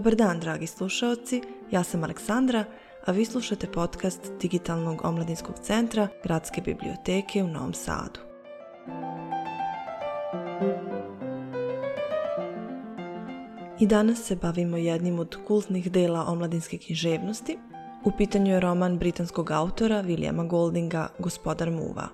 Dobar dan, dragi slušaoci. Ja sam Aleksandra, a vi slušate podcast Digitalnog omladinskog centra Gradske biblioteke u Novom Sadu. I danas se bavimo jednim od kultnih dela omladinske književnosti. U pitanju je roman britanskog autora Williama Goldinga Gospodar muva.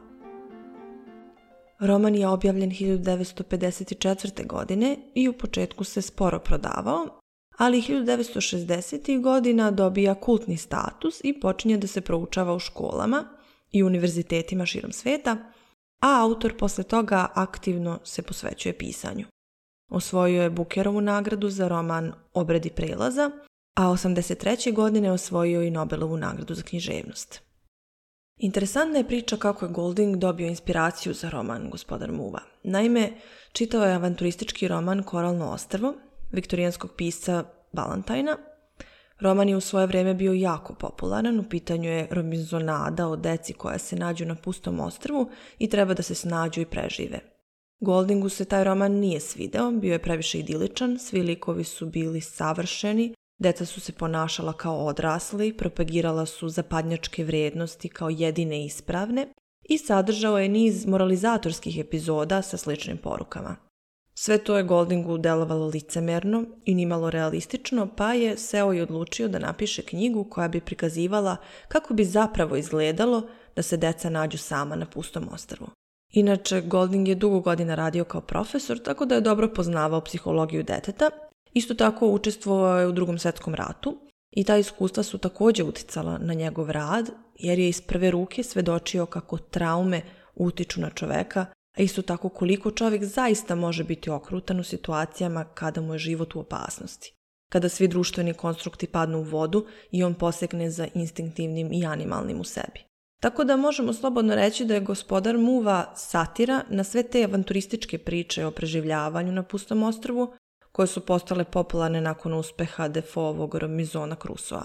Roman je objavljen 1954. godine i u početku se sporo prodavao, ali 1960. godina dobija kultni status i počinje da se proučava u školama i univerzitetima širom sveta, a autor posle toga aktivno se posvećuje pisanju. Osvojio je Bukerovu nagradu za roman Obredi prelaza, a 83. godine osvojio i Nobelovu nagradu za književnost. Interesantna je priča kako je Golding dobio inspiraciju za roman Gospodar Muva. Naime, čitao je avanturistički roman Koralno ostrvo, viktorijanskog pisca Balantajna. Roman je u svoje vrijeme bio jako popularan, u pitanju je romizonada o deci koja se nađu na pustom ostrvu i treba da se snađu i prežive. Goldingu se taj roman nije svideo, bio je previše idiličan, svi likovi su bili savršeni, deca su se ponašala kao odrasli, propagirala su zapadnjačke vrijednosti kao jedine ispravne i sadržao je niz moralizatorskih epizoda sa sličnim porukama. Sve to je Goldingu delovalo licemerno i nimalo realistično, pa je seo i odlučio da napiše knjigu koja bi prikazivala kako bi zapravo izgledalo da se deca nađu sama na pustom ostrvu. Inače, Golding je dugo godina radio kao profesor, tako da je dobro poznavao psihologiju deteta. Isto tako učestvovao je u drugom svjetskom ratu i ta iskustva su također uticala na njegov rad, jer je iz prve ruke svedočio kako traume utiču na čoveka a isto tako koliko čovjek zaista može biti okrutan u situacijama kada mu je život u opasnosti, kada svi društveni konstrukti padnu u vodu i on posegne za instinktivnim i animalnim u sebi. Tako da možemo slobodno reći da je gospodar Muva satira na sve te avanturističke priče o preživljavanju na pustom ostrvu koje su postale popularne nakon uspeha Defoovog Romizona Crusoa.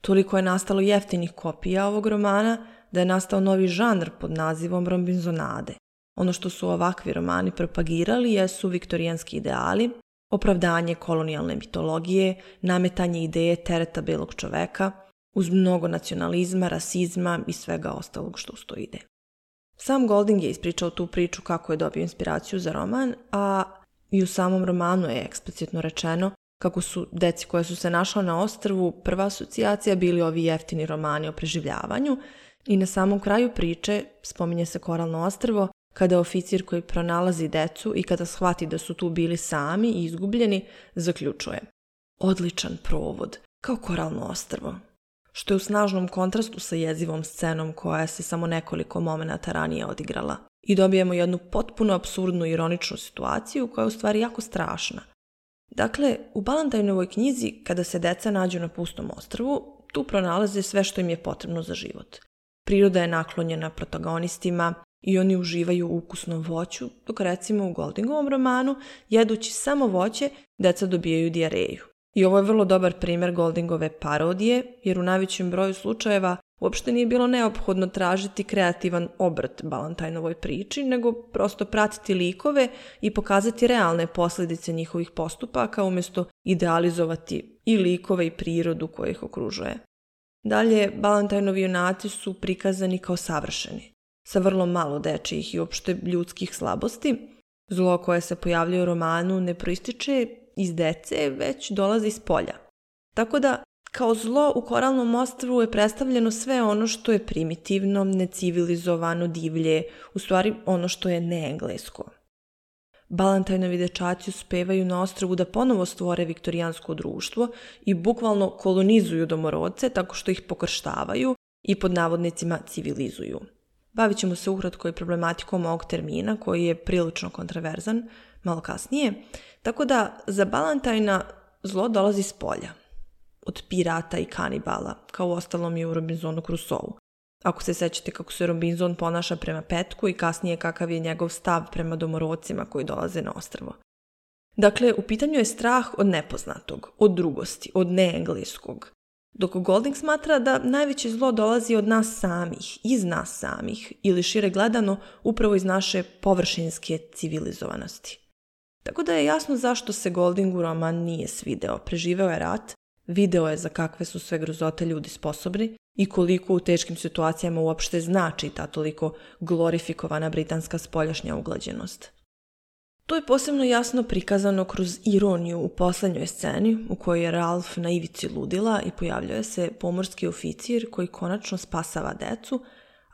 Toliko je nastalo jeftinih kopija ovog romana da je nastao novi žanr pod nazivom Rombinzonade, ono što su ovakvi romani propagirali jesu viktorijanski ideali, opravdanje kolonijalne mitologije, nametanje ideje tereta belog čoveka, uz mnogo nacionalizma, rasizma i svega ostalog što usto ide. Sam Golding je ispričao tu priču kako je dobio inspiraciju za roman, a i u samom romanu je eksplicitno rečeno kako su deci koja su se našla na ostrvu prva asocijacija bili ovi jeftini romani o preživljavanju i na samom kraju priče spominje se Koralno ostrvo kada oficir koji pronalazi decu i kada shvati da su tu bili sami i izgubljeni, zaključuje. Odličan provod, kao koralno ostrvo. Što je u snažnom kontrastu sa jezivom scenom koja se samo nekoliko momenata ranije odigrala. I dobijemo jednu potpuno absurdnu ironičnu situaciju koja je u stvari jako strašna. Dakle, u Balantajnovoj knjizi, kada se deca nađu na pustom ostrvu, tu pronalaze sve što im je potrebno za život. Priroda je naklonjena protagonistima, i oni uživaju u ukusnom voću, dok recimo u Goldingovom romanu, jedući samo voće, deca dobijaju dijareju. I ovo je vrlo dobar primjer Goldingove parodije, jer u najvećem broju slučajeva uopšte nije bilo neophodno tražiti kreativan obrt Balantajnovoj priči, nego prosto pratiti likove i pokazati realne posljedice njihovih postupaka umjesto idealizovati i likove i prirodu koja ih okružuje. Dalje, Balantajnovi junaci su prikazani kao savršeni sa vrlo malo dečijih i opšte ljudskih slabosti. Zlo koje se pojavljuje u romanu ne proističe iz dece, već dolazi iz polja. Tako da, kao zlo u Koralnom mostru je predstavljeno sve ono što je primitivno, necivilizovano, divlje, u stvari ono što je neenglesko. Balantajnovi dečaci uspevaju na ostrvu da ponovo stvore viktorijansko društvo i bukvalno kolonizuju domorodce tako što ih pokrštavaju i pod navodnicima civilizuju. Bavit ćemo se ukratko i problematikom ovog termina koji je prilično kontraverzan malo kasnije. Tako da za Balantajna zlo dolazi s polja. Od pirata i kanibala, kao u ostalom i u Robinzonu Crusoe. Ako se sećate kako se Robinzon ponaša prema petku i kasnije kakav je njegov stav prema domorocima koji dolaze na ostrvo. Dakle, u pitanju je strah od nepoznatog, od drugosti, od neengleskog, dok Golding smatra da najveće zlo dolazi od nas samih, iz nas samih, ili šire gledano upravo iz naše površinske civilizovanosti. Tako da je jasno zašto se Goldingu roman nije svideo. Preživeo je rat, video je za kakve su sve grozote ljudi sposobni i koliko u teškim situacijama uopšte znači ta toliko glorifikovana britanska spoljašnja uglađenost. To je posebno jasno prikazano kroz ironiju u posljednjoj sceni u kojoj je Ralf na ivici ludila i pojavljuje se pomorski oficir koji konačno spasava decu,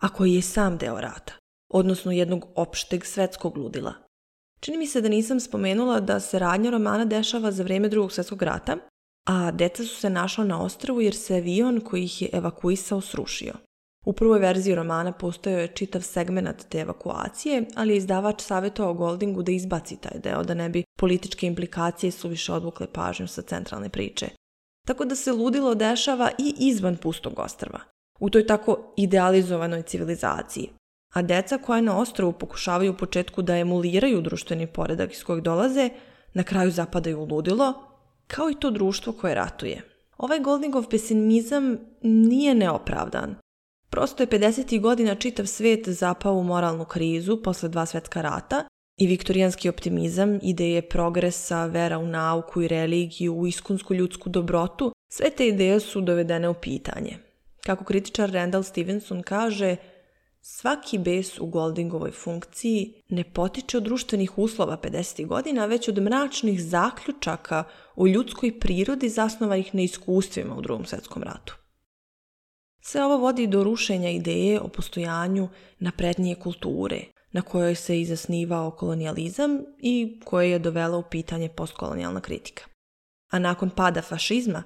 a koji je sam deo rata, odnosno jednog opšteg svetskog ludila. Čini mi se da nisam spomenula da se radnja romana dešava za vrijeme drugog svjetskog rata, a deca su se našla na ostrvu jer se avion koji ih je evakuisao srušio. U prvoj verziji romana postojao je čitav segmenat te evakuacije, ali je izdavač savjetovao Goldingu da izbaci taj deo, da ne bi političke implikacije više odvukle pažnju sa centralne priče. Tako da se ludilo dešava i izvan pustog ostrva, u toj tako idealizovanoj civilizaciji. A deca koja na ostrovu pokušavaju u početku da emuliraju društveni poredak iz kojeg dolaze, na kraju zapadaju u ludilo, kao i to društvo koje ratuje. Ovaj Goldingov pesimizam nije neopravdan, Prosto je 50. godina čitav svet zapao u moralnu krizu posle dva svjetska rata i viktorijanski optimizam, ideje progresa, vera u nauku i religiju, u iskunsku ljudsku dobrotu, sve te ideje su dovedene u pitanje. Kako kritičar Randall Stevenson kaže, svaki bes u Goldingovoj funkciji ne potiče od društvenih uslova 50. godina, već od mračnih zaključaka o ljudskoj prirodi zasnovanih na iskustvima u drugom svjetskom ratu. Sve ovo vodi do rušenja ideje o postojanju naprednije kulture, na kojoj se i zasnivao kolonijalizam i koje je dovela u pitanje postkolonijalna kritika. A nakon pada fašizma,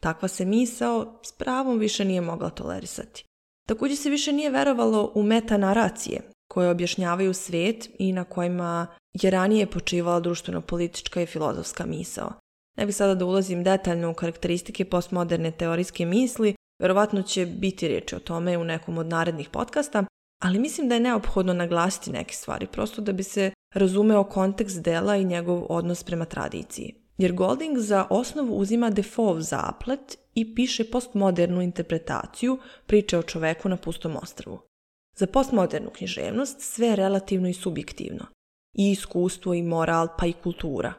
takva se misao s pravom više nije mogla tolerisati. Također se više nije verovalo u metanaracije koje objašnjavaju svijet i na kojima je ranije počivala društveno-politička i filozofska misao. Ne bih sada da ulazim detaljno u karakteristike postmoderne teorijske misli, Verovatno će biti riječ o tome u nekom od narednih podcasta, ali mislim da je neophodno naglasiti neke stvari, prosto da bi se razumeo kontekst dela i njegov odnos prema tradiciji. Jer Golding za osnovu uzima Defoe zaplet i piše postmodernu interpretaciju priče o čoveku na pustom ostrvu. Za postmodernu književnost sve je relativno i subjektivno. I iskustvo, i moral, pa i kultura.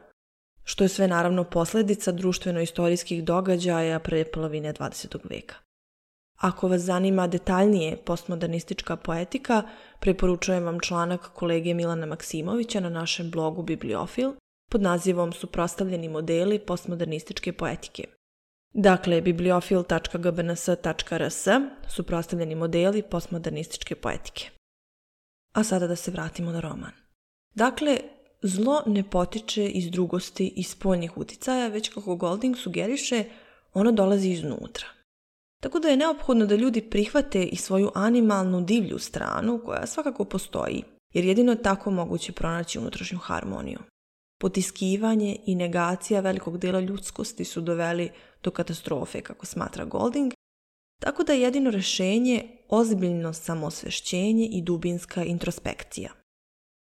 Što je sve naravno posljedica društveno-istorijskih događaja pre polovine 20. veka. Ako vas zanima detaljnije postmodernistička poetika, preporučujem vam članak kolege Milana Maksimovića na našem blogu Bibliofil pod nazivom Suprostavljeni modeli postmodernističke poetike. Dakle, bibliofil.gbns.rs Suprostavljeni modeli postmodernističke poetike. A sada da se vratimo na roman. Dakle, zlo ne potiče iz drugosti i spoljnih uticaja, već kako Golding sugeriše, ono dolazi iznutra. Tako da je neophodno da ljudi prihvate i svoju animalnu divlju stranu koja svakako postoji, jer jedino je tako moguće pronaći unutrašnju harmoniju. Potiskivanje i negacija velikog dela ljudskosti su doveli do katastrofe, kako smatra Golding, tako da je jedino rješenje ozbiljno samosvešćenje i dubinska introspekcija.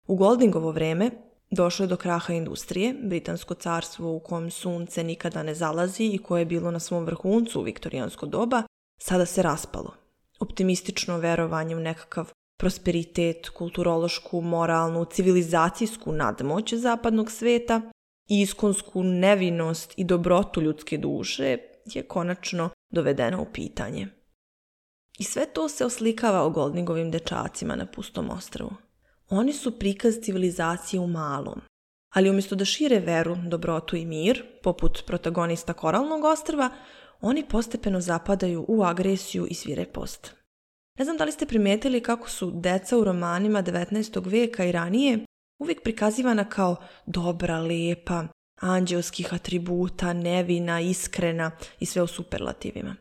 U Goldingovo vreme Došlo je do kraha industrije, britansko carstvo u kojem sunce nikada ne zalazi i koje je bilo na svom vrhuncu u viktorijansko doba, sada se raspalo. Optimistično verovanje u nekakav prosperitet, kulturološku, moralnu, civilizacijsku nadmoć zapadnog sveta i iskonsku nevinost i dobrotu ljudske duše je konačno dovedeno u pitanje. I sve to se oslikava o Goldingovim dečacima na pustom ostravu. Oni su prikaz civilizacije u malom. Ali umjesto da šire veru, dobrotu i mir, poput protagonista Koralnog ostrva, oni postepeno zapadaju u agresiju i svirepost. Ne znam da li ste primijetili kako su deca u romanima 19. vijeka i ranije uvijek prikazivana kao dobra, lepa, anđelskih atributa, nevina, iskrena i sve u superlativima.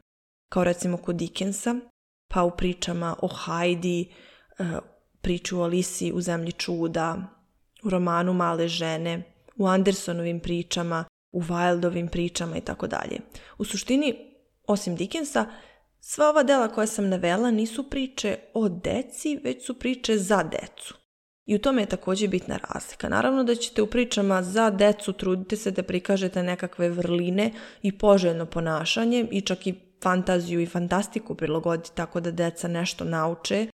Kao recimo kod Dickensa, pa u pričama o Heidi, e, priču o Lisi u Zemlji čuda, u romanu Male žene, u Andersonovim pričama, u Wildovim pričama i tako dalje. U suštini, osim Dickensa, sva ova dela koja sam navela nisu priče o deci, već su priče za decu. I u tome je također bitna razlika. Naravno da ćete u pričama za decu trudite se da prikažete nekakve vrline i poželjno ponašanje i čak i fantaziju i fantastiku prilagoditi tako da deca nešto nauče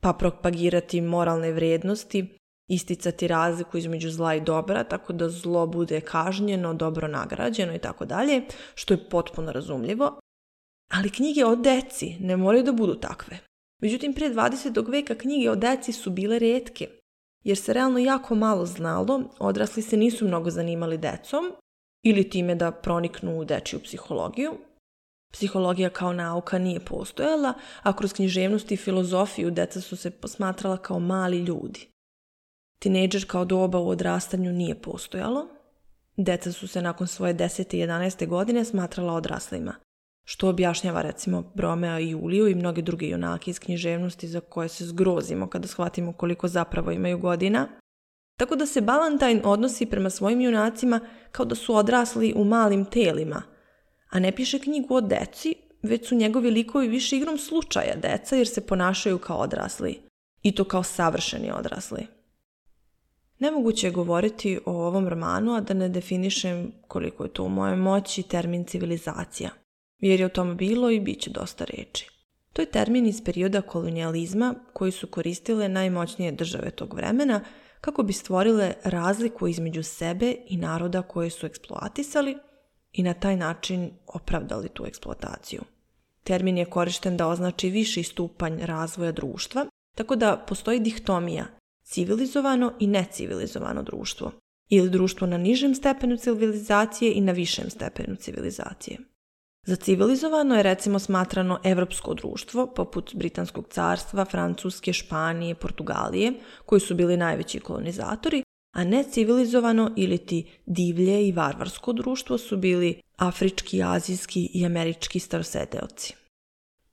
pa propagirati moralne vrijednosti, isticati razliku između zla i dobra, tako da zlo bude kažnjeno, dobro nagrađeno i tako dalje, što je potpuno razumljivo. Ali knjige o deci ne moraju da budu takve. Međutim, prije 20. veka knjige o deci su bile rijetke, jer se realno jako malo znalo, odrasli se nisu mnogo zanimali decom ili time da proniknu u dečiju psihologiju, Psihologija kao nauka nije postojala, a kroz književnost i filozofiju deca su se posmatrala kao mali ljudi. Tineđer kao doba u odrastanju nije postojalo. Deca su se nakon svoje 10. i 11. godine smatrala odraslima, što objašnjava recimo Bromea i Juliju i mnoge druge junake iz književnosti za koje se zgrozimo kada shvatimo koliko zapravo imaju godina. Tako da se Balantajn odnosi prema svojim junacima kao da su odrasli u malim telima – a ne piše knjigu o deci, već su njegovi likovi više igrom slučaja deca jer se ponašaju kao odrasli. I to kao savršeni odrasli. Nemoguće je govoriti o ovom romanu, a da ne definišem koliko je to u mojoj moći termin civilizacija, jer je o tom bilo i bit će dosta reči. To je termin iz perioda kolonijalizma koji su koristile najmoćnije države tog vremena kako bi stvorile razliku između sebe i naroda koje su eksploatisali, i na taj način opravdali tu eksploataciju. Termin je korišten da označi viši stupanj razvoja društva, tako da postoji dihtomija civilizovano i necivilizovano društvo ili društvo na nižem stepenu civilizacije i na višem stepenu civilizacije. Za civilizovano je recimo smatrano evropsko društvo poput Britanskog carstva, Francuske, Španije, Portugalije, koji su bili najveći kolonizatori, a ne ili ti divlje i varvarsko društvo su bili afrički, azijski i američki starosedeoci.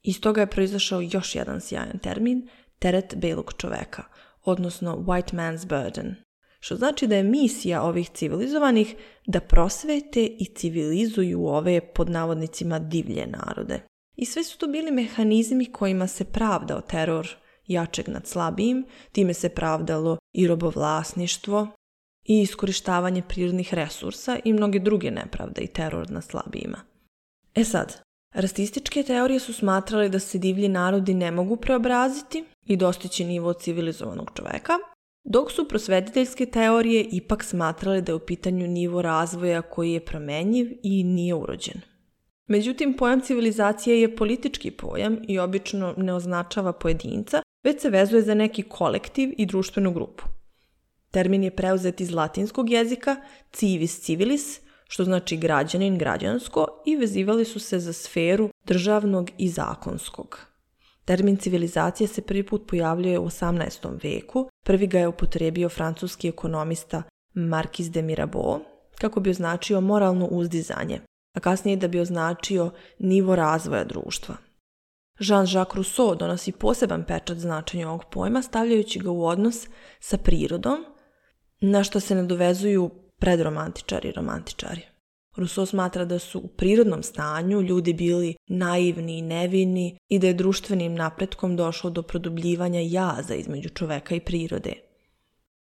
Iz toga je proizašao još jedan sjajan termin, teret belog čoveka, odnosno white man's burden, što znači da je misija ovih civilizovanih da prosvete i civilizuju ove pod navodnicima divlje narode. I sve su to bili mehanizmi kojima se pravdao teror jačeg nad slabijim, time se pravdalo i robovlasništvo i iskorištavanje prirodnih resursa i mnoge druge nepravde i teror na slabijima. E sad, rasističke teorije su smatrale da se divlji narodi ne mogu preobraziti i dostići nivo civilizovanog čoveka, dok su prosvetiteljske teorije ipak smatrale da je u pitanju nivo razvoja koji je promenjiv i nije urođen. Međutim, pojam civilizacije je politički pojam i obično ne označava pojedinca, već se vezuje za neki kolektiv i društvenu grupu. Termin je preuzet iz latinskog jezika civis civilis, što znači građanin građansko i vezivali su se za sferu državnog i zakonskog. Termin civilizacija se prvi put pojavljuje u 18. veku, prvi ga je upotrijebio francuski ekonomista Marquis de Mirabeau kako bi označio moralno uzdizanje, a kasnije da bi označio nivo razvoja društva. Jean-Jacques Rousseau donosi poseban pečat značenja ovog pojma stavljajući ga u odnos sa prirodom, na što se nadovezuju predromantičari i romantičari. Rousseau smatra da su u prirodnom stanju ljudi bili naivni i nevini i da je društvenim napretkom došlo do produbljivanja jaza između čoveka i prirode.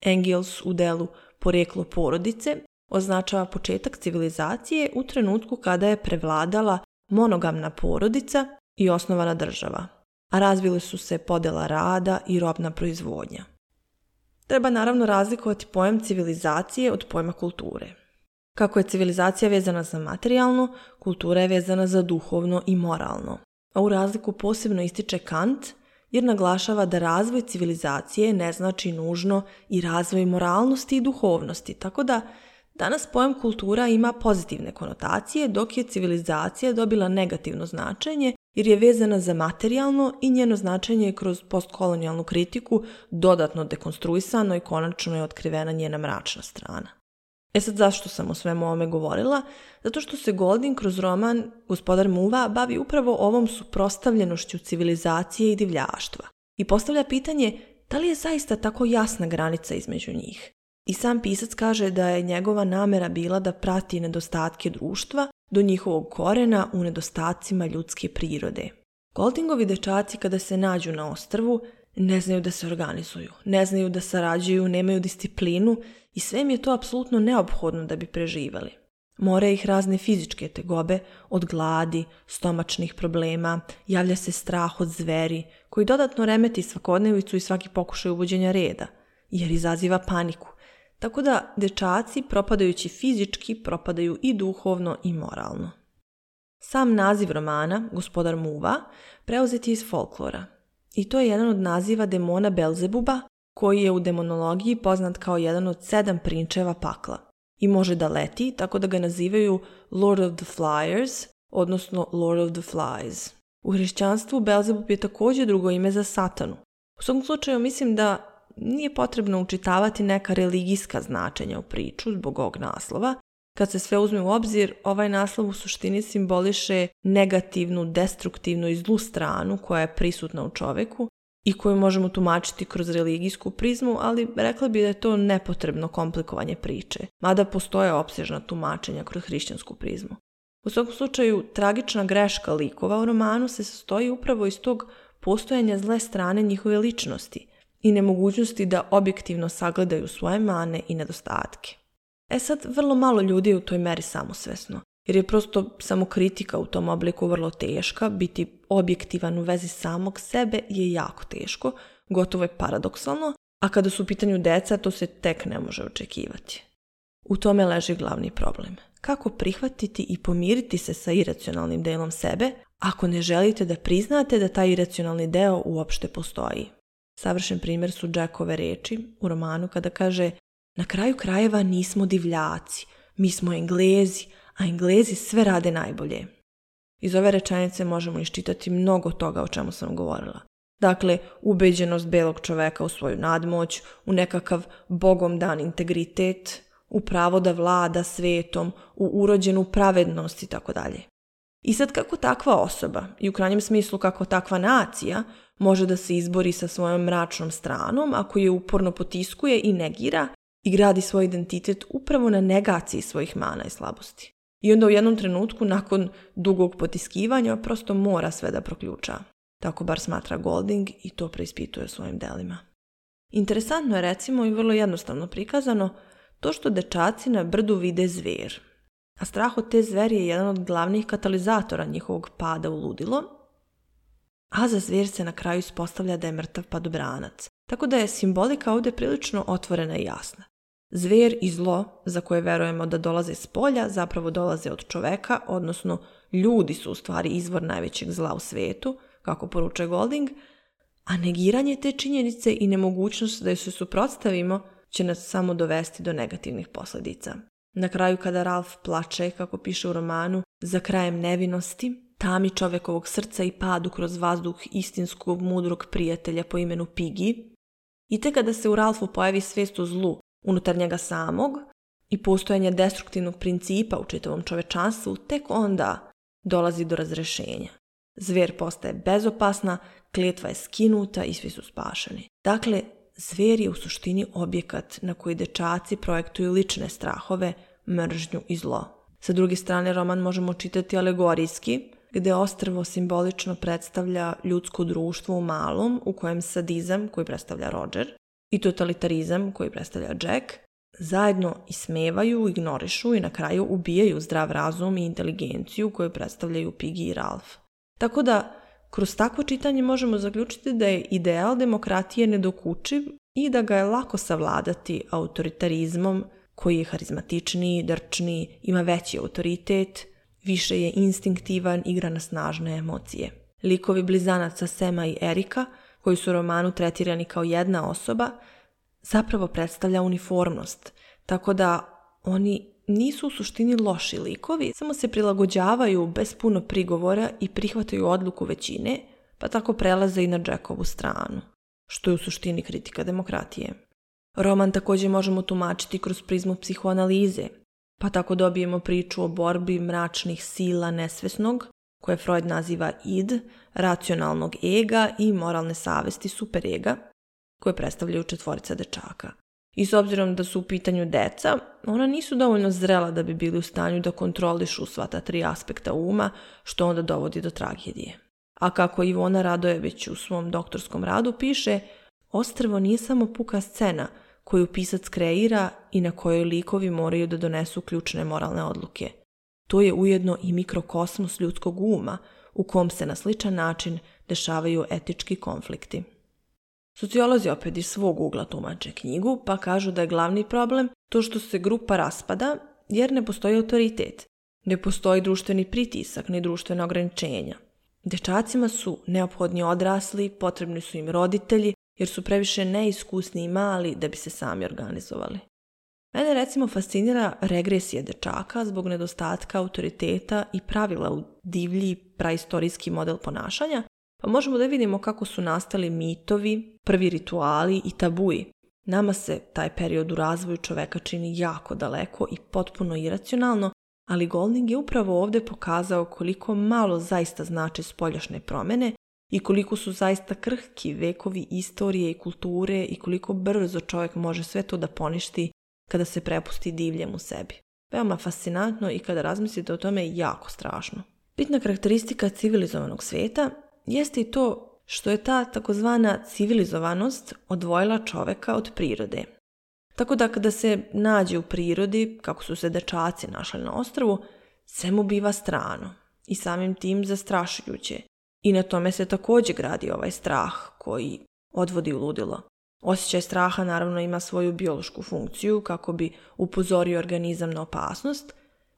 Engels u delu Poreklo porodice označava početak civilizacije u trenutku kada je prevladala monogamna porodica i osnovana država, a razvili su se podela rada i robna proizvodnja. Treba naravno razlikovati pojam civilizacije od pojma kulture. Kako je civilizacija vezana za materijalno, kultura je vezana za duhovno i moralno. a u razliku posebno ističe Kant jer naglašava da razvoj civilizacije ne znači nužno i razvoj moralnosti i duhovnosti, tako da danas pojam kultura ima pozitivne konotacije dok je civilizacija dobila negativno značenje jer je vezana za materijalno i njeno značenje je kroz postkolonijalnu kritiku dodatno dekonstruisano i konačno je otkrivena njena mračna strana. E sad zašto sam o svemu ovome govorila? Zato što se Goldin kroz roman Gospodar Muva bavi upravo ovom suprostavljenošću civilizacije i divljaštva i postavlja pitanje da li je zaista tako jasna granica između njih. I sam pisac kaže da je njegova namera bila da prati nedostatke društva, do njihovog korena u nedostacima ljudske prirode. Goldingovi dečaci kada se nađu na ostrvu ne znaju da se organizuju, ne znaju da sarađuju, nemaju disciplinu i sve im je to apsolutno neophodno da bi preživali. More ih razne fizičke tegobe, od gladi, stomačnih problema, javlja se strah od zveri, koji dodatno remeti svakodnevicu i svaki pokušaj uvođenja reda, jer izaziva paniku, tako da dečaci propadajući fizički propadaju i duhovno i moralno. Sam naziv romana, gospodar Muva, preuzeti je iz folklora. I to je jedan od naziva demona Belzebuba, koji je u demonologiji poznat kao jedan od sedam prinčeva pakla. I može da leti, tako da ga nazivaju Lord of the Flyers, odnosno Lord of the Flies. U hrišćanstvu Belzebub je također drugo ime za satanu. U svom slučaju mislim da nije potrebno učitavati neka religijska značenja u priču zbog ovog naslova. Kad se sve uzme u obzir, ovaj naslov u suštini simboliše negativnu, destruktivnu i zlu stranu koja je prisutna u čoveku i koju možemo tumačiti kroz religijsku prizmu, ali rekla bi da je to nepotrebno komplikovanje priče, mada postoje opsežna tumačenja kroz hrišćansku prizmu. U svakom slučaju, tragična greška likova u romanu se sastoji upravo iz tog postojanja zle strane njihove ličnosti, i nemogućnosti da objektivno sagledaju svoje mane i nedostatke. E sad, vrlo malo ljudi je u toj meri samosvesno, jer je prosto kritika u tom obliku vrlo teška, biti objektivan u vezi samog sebe je jako teško, gotovo je paradoksalno, a kada su u pitanju deca to se tek ne može očekivati. U tome leži glavni problem. Kako prihvatiti i pomiriti se sa iracionalnim delom sebe ako ne želite da priznate da taj iracionalni deo uopšte postoji? Savršen primjer su Jackove reči u romanu kada kaže na kraju krajeva nismo divljaci, mi smo englezi, a englezi sve rade najbolje. Iz ove rečenice možemo iščitati mnogo toga o čemu sam govorila. Dakle, ubeđenost belog čoveka u svoju nadmoć, u nekakav bogom dan integritet, u pravo da vlada svetom, u urođenu pravednost i tako dalje. I sad kako takva osoba i u krajnjem smislu kako takva nacija može da se izbori sa svojom mračnom stranom ako je uporno potiskuje i negira i gradi svoj identitet upravo na negaciji svojih mana i slabosti. I onda u jednom trenutku nakon dugog potiskivanja prosto mora sve da proključa. Tako bar smatra Golding i to preispituje svojim delima. Interesantno je recimo i vrlo jednostavno prikazano to što dečaci na brdu vide zver, a strah od te zveri je jedan od glavnih katalizatora njihovog pada u ludilo, a za zvijer se na kraju ispostavlja da je mrtav padobranac, tako da je simbolika ovdje prilično otvorena i jasna. Zvijer i zlo, za koje verujemo da dolaze s polja, zapravo dolaze od čoveka, odnosno ljudi su u stvari izvor najvećeg zla u svijetu, kako poručuje Golding, a negiranje te činjenice i nemogućnost da joj se suprotstavimo će nas samo dovesti do negativnih posljedica. Na kraju kada Ralf plače, kako piše u romanu, za krajem nevinosti, tami čovekovog srca i padu kroz vazduh istinskog mudrog prijatelja po imenu Pigi, i te kada se u Ralfu pojavi svijest o zlu unutar njega samog i postojanje destruktivnog principa u čitavom čovečanstvu, tek onda dolazi do razrešenja. Zver postaje bezopasna, kletva je skinuta i svi su spašeni. Dakle, zver je u suštini objekat na koji dečaci projektuju lične strahove, mržnju i zlo. Sa druge strane, roman možemo čitati alegorijski, gde ostrvo simbolično predstavlja ljudsko društvo u malom, u kojem sadizam, koji predstavlja Roger, i totalitarizam, koji predstavlja Jack, zajedno ismevaju, ignorišu i na kraju ubijaju zdrav razum i inteligenciju koju predstavljaju Piggy i Ralph. Tako da, kroz takvo čitanje možemo zaključiti da je ideal demokratije nedokučiv i da ga je lako savladati autoritarizmom koji je harizmatičniji, drčniji, ima veći autoritet, više je instinktivan, igra na snažne emocije. Likovi blizanaca Sema i Erika, koji su u romanu tretirani kao jedna osoba, zapravo predstavlja uniformnost, tako da oni nisu u suštini loši likovi, samo se prilagođavaju bez puno prigovora i prihvataju odluku većine, pa tako prelaze i na Jackovu stranu, što je u suštini kritika demokratije. Roman također možemo tumačiti kroz prizmu psihoanalize, pa tako dobijemo priču o borbi mračnih sila nesvesnog, koje Freud naziva id, racionalnog ega i moralne savesti superega, koje predstavljaju četvorica dečaka. I s obzirom da su u pitanju deca, ona nisu dovoljno zrela da bi bili u stanju da kontrolišu sva ta tri aspekta uma, što onda dovodi do tragedije. A kako Ivona Radojević u svom doktorskom radu piše, Ostrvo nije samo puka scena koju pisac kreira i na kojoj likovi moraju da donesu ključne moralne odluke. To je ujedno i mikrokosmos ljudskog uma u kom se na sličan način dešavaju etički konflikti. Sociolozi opet iz svog ugla tumače knjigu pa kažu da je glavni problem to što se grupa raspada jer ne postoji autoritet, ne postoji društveni pritisak ni društvena ograničenja. Dečacima su neophodni odrasli, potrebni su im roditelji jer su previše neiskusni i mali da bi se sami organizovali. Mene recimo fascinira regresija dečaka zbog nedostatka autoriteta i pravila u divlji praistorijski model ponašanja pa možemo da vidimo kako su nastali mitovi, prvi rituali i tabuji. Nama se taj period u razvoju čoveka čini jako daleko i potpuno iracionalno, ali Golding je upravo ovdje pokazao koliko malo zaista znači spoljašne promjene i koliko su zaista krhki vekovi istorije i kulture i koliko brzo čovjek može sve to da poništi kada se prepusti divljem u sebi. Veoma fascinantno i kada razmislite o tome jako strašno. Bitna karakteristika civilizovanog svijeta jeste i to što je ta takozvana civilizovanost odvojila čoveka od prirode. Tako da kada se nađe u prirodi, kako su se dečaci našli na ostrvu, sve mu biva strano i samim tim zastrašujuće. I na tome se također gradi ovaj strah koji odvodi u ludilo. Osjećaj straha naravno ima svoju biološku funkciju kako bi upozorio organizam na opasnost,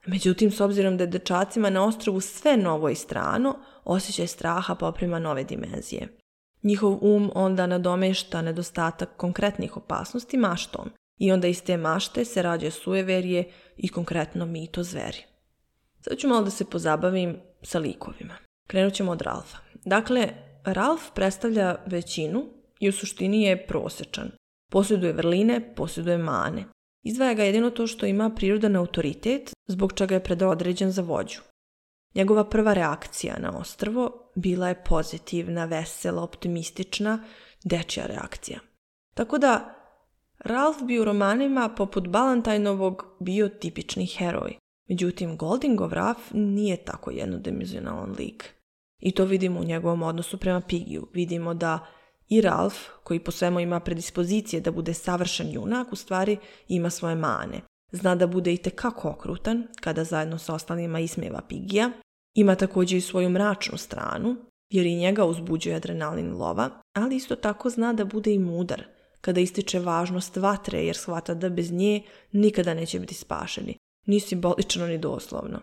Međutim, s obzirom da je dečacima na ostrovu sve novo i strano, osjećaj straha poprima nove dimenzije. Njihov um onda nadomešta nedostatak konkretnih opasnosti maštom i onda iz te mašte se rađe sueverije i konkretno mito zveri. Sad ću malo da se pozabavim sa likovima. Krenut ćemo od Ralfa. Dakle, Ralf predstavlja većinu i u suštini je prosečan. Posjeduje vrline, posjeduje mane. Izdvaja ga jedino to što ima prirodan autoritet zbog čega je predodređen za vođu. Njegova prva reakcija na ostrvo bila je pozitivna, vesela, optimistična, dečja reakcija. Tako da, Ralph bi u romanima poput Balantajnovog bio tipični heroj. Međutim, Goldingov Ralph nije tako jednodimenzionalan lik. I to vidimo u njegovom odnosu prema Pigiju. Vidimo da i Ralph, koji po svemu ima predispozicije da bude savršen junak, u stvari ima svoje mane zna da bude i tekako okrutan kada zajedno sa ostalima ismijeva Pigija. Ima također i svoju mračnu stranu, jer i njega uzbuđuje adrenalin lova, ali isto tako zna da bude i mudar kada ističe važnost vatre jer shvata da bez nje nikada neće biti spašeni, ni simbolično ni doslovno.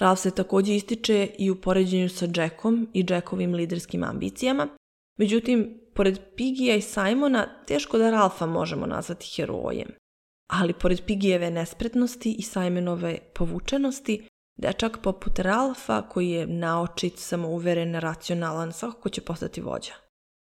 Ralf se također ističe i u poređenju sa Jackom i Jackovim liderskim ambicijama, međutim, pored Pigija i Simona, teško da Ralfa možemo nazvati herojem ali pored Pigijeve nespretnosti i Sajmenove povučenosti, dečak poput Ralfa, koji je naočit, samouveren, racionalan, svakako će postati vođa.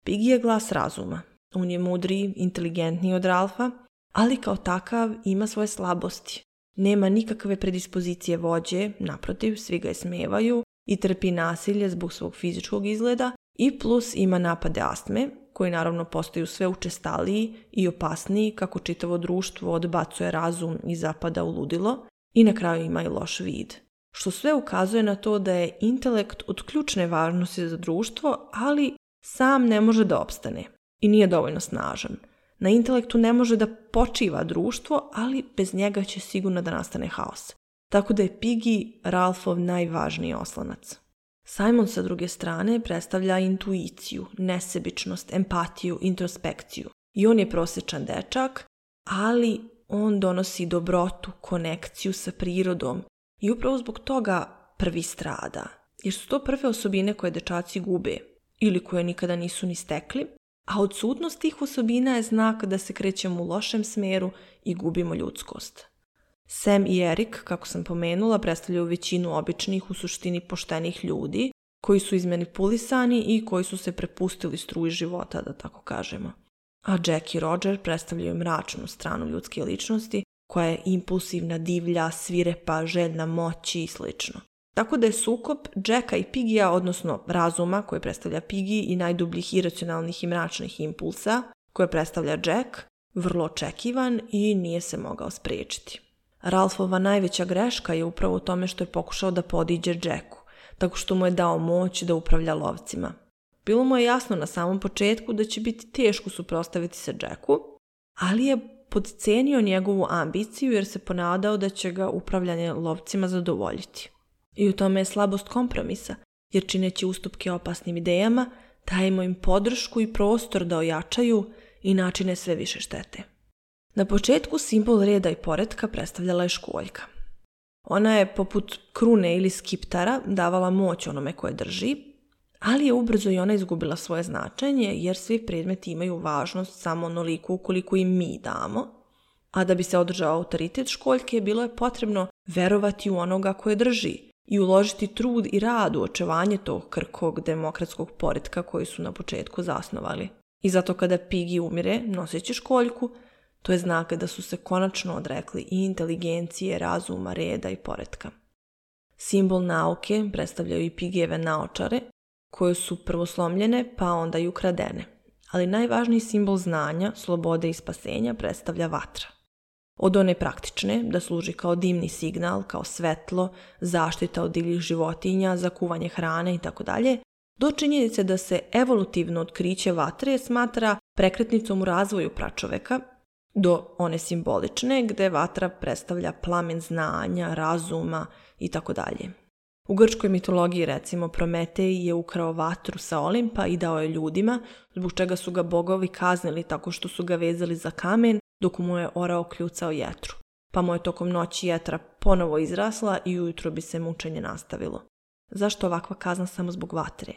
Pigi je glas razuma. On je mudriji, inteligentniji od Ralfa, ali kao takav ima svoje slabosti. Nema nikakve predispozicije vođe, naprotiv, svi ga smevaju i trpi nasilje zbog svog fizičkog izgleda i plus ima napade astme, koji naravno postaju sve učestaliji i opasniji kako čitavo društvo odbacuje razum i zapada u ludilo i na kraju ima i loš vid. Što sve ukazuje na to da je intelekt od ključne važnosti za društvo, ali sam ne može da opstane i nije dovoljno snažan. Na intelektu ne može da počiva društvo, ali bez njega će sigurno da nastane haos. Tako da je Piggy Ralfov najvažniji oslanac. Simon sa druge strane predstavlja intuiciju, nesebičnost, empatiju, introspekciju. I on je prosječan dečak, ali on donosi dobrotu, konekciju sa prirodom i upravo zbog toga prvi strada. Jer su to prve osobine koje dečaci gube ili koje nikada nisu ni stekli, a odsutnost tih osobina je znak da se krećemo u lošem smjeru i gubimo ljudskost. Sam i Erik, kako sam pomenula, predstavljaju većinu običnih, u suštini poštenih ljudi, koji su izmanipulisani i koji su se prepustili struji života, da tako kažemo. A Jack i Roger predstavljaju mračnu stranu ljudske ličnosti, koja je impulsivna, divlja, svirepa, željna moći i slično. Tako da je sukop Jacka i Pigija, odnosno razuma koji predstavlja Pigi i najdubljih iracionalnih i mračnih impulsa koje predstavlja Jack, vrlo očekivan i nije se mogao spriječiti. Ralfova najveća greška je upravo u tome što je pokušao da podiđe Jacku, tako što mu je dao moć da upravlja lovcima. Bilo mu je jasno na samom početku da će biti teško suprostaviti se Jacku, ali je podcenio njegovu ambiciju jer se ponadao da će ga upravljanje lovcima zadovoljiti. I u tome je slabost kompromisa, jer čineći ustupke opasnim idejama, dajemo im podršku i prostor da ojačaju i načine sve više štete. Na početku simbol reda i poretka predstavljala je školjka. Ona je poput krune ili skiptara davala moć onome koje drži, ali je ubrzo i ona izgubila svoje značenje jer svi predmeti imaju važnost samo onoliku koliko i mi damo, a da bi se održao autoritet školjke bilo je potrebno verovati u onoga koje drži i uložiti trud i rad u očevanje tog krkog demokratskog poretka koji su na početku zasnovali. I zato kada Pigi umire, noseći školjku, to je znak da su se konačno odrekli i inteligencije, razuma, reda i poretka. Simbol nauke predstavljaju i pigijeve naočare, koje su prvoslomljene pa onda i ukradene. Ali najvažniji simbol znanja, slobode i spasenja predstavlja vatra. Od one praktične, da služi kao dimni signal, kao svetlo, zaštita od divljih životinja, zakuvanje hrane itd., do činjenice da se evolutivno otkriće vatre smatra prekretnicom u razvoju pračoveka do one simbolične gde vatra predstavlja plamen znanja, razuma i tako dalje. U grčkoj mitologiji recimo Prometej je ukrao vatru sa Olimpa i dao je ljudima, zbog čega su ga bogovi kaznili tako što su ga vezali za kamen dok mu je orao kljucao jetru. Pa mu je tokom noći jetra ponovo izrasla i ujutro bi se mučenje nastavilo. Zašto ovakva kazna samo zbog vatre?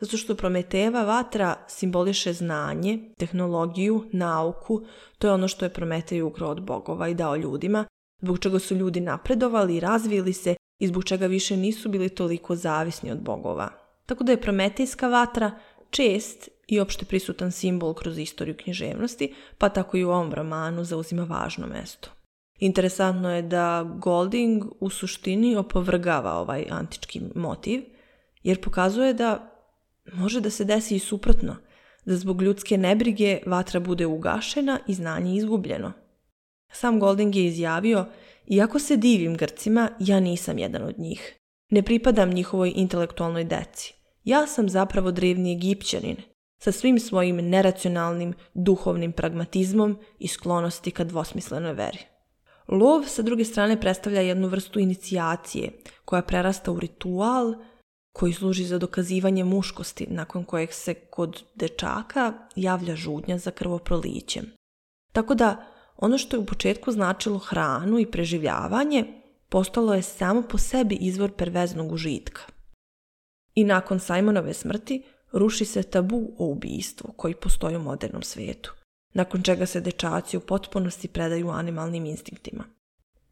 Zato što Prometeva vatra simboliše znanje, tehnologiju, nauku, to je ono što je Prometej ukrao od bogova i dao ljudima, zbog čega su ljudi napredovali i razvili se i zbog čega više nisu bili toliko zavisni od bogova. Tako da je Prometejska vatra čest i opšte prisutan simbol kroz istoriju književnosti, pa tako i u ovom romanu zauzima važno mesto. Interesantno je da Golding u suštini opovrgava ovaj antički motiv, jer pokazuje da Može da se desi i suprotno, da zbog ljudske nebrige vatra bude ugašena i znanje izgubljeno. Sam Golding je izjavio, iako se divim Grcima, ja nisam jedan od njih. Ne pripadam njihovoj intelektualnoj deci. Ja sam zapravo drevni egipćanin, sa svim svojim neracionalnim, duhovnim pragmatizmom i sklonosti ka dvosmislenoj veri. Lov, sa druge strane, predstavlja jednu vrstu inicijacije, koja prerasta u ritual, koji služi za dokazivanje muškosti nakon kojeg se kod dečaka javlja žudnja za krvoprolićem. Tako da ono što je u početku značilo hranu i preživljavanje postalo je samo po sebi izvor perveznog užitka. I nakon Simonove smrti ruši se tabu o ubijstvu koji postoji u modernom svijetu, nakon čega se dečaci u potpunosti predaju animalnim instinktima.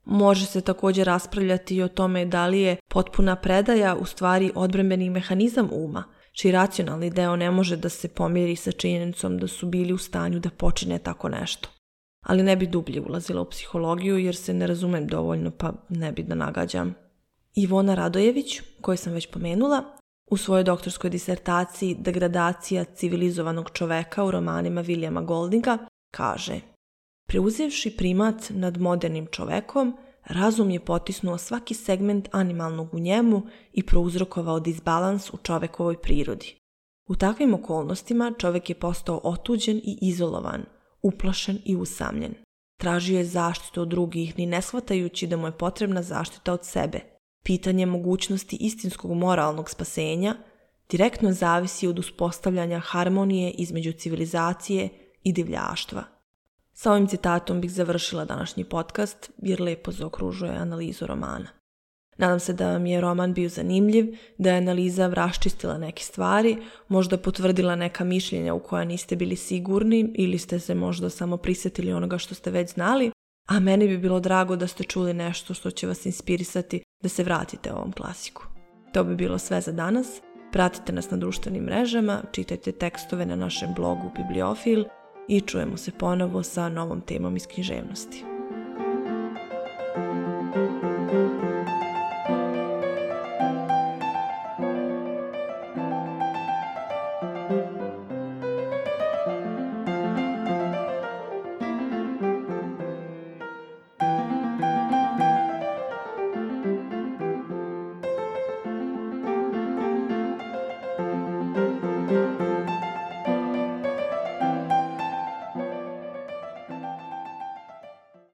Može se također raspravljati i o tome da li je potpuna predaja u stvari odbrambeni mehanizam uma, čiji racionalni deo ne može da se pomiri sa činjenicom da su bili u stanju da počine tako nešto. Ali ne bi dublje ulazila u psihologiju jer se ne razumem dovoljno pa ne bi da nagađam. Ivona Radojević, koju sam već pomenula, u svojoj doktorskoj disertaciji Degradacija civilizovanog čoveka u romanima Viljama Goldinga kaže – Preuzevši primat nad modernim čovekom, razum je potisnuo svaki segment animalnog u njemu i prouzrokovao disbalans u čovekovoj prirodi. U takvim okolnostima čovek je postao otuđen i izolovan, uplašen i usamljen. Tražio je zaštitu od drugih, ni ne shvatajući da mu je potrebna zaštita od sebe. Pitanje mogućnosti istinskog moralnog spasenja direktno zavisi od uspostavljanja harmonije između civilizacije i divljaštva – sa ovim citatom bih završila današnji podcast jer lepo zaokružuje analizu romana. Nadam se da vam je roman bio zanimljiv, da je analiza raščistila neke stvari, možda potvrdila neka mišljenja u koja niste bili sigurni ili ste se možda samo prisjetili onoga što ste već znali, a meni bi bilo drago da ste čuli nešto što će vas inspirisati da se vratite ovom klasiku. To bi bilo sve za danas. Pratite nas na društvenim mrežama, čitajte tekstove na našem blogu Bibliofil, i čujemo se ponovo sa novom temom iz književnosti.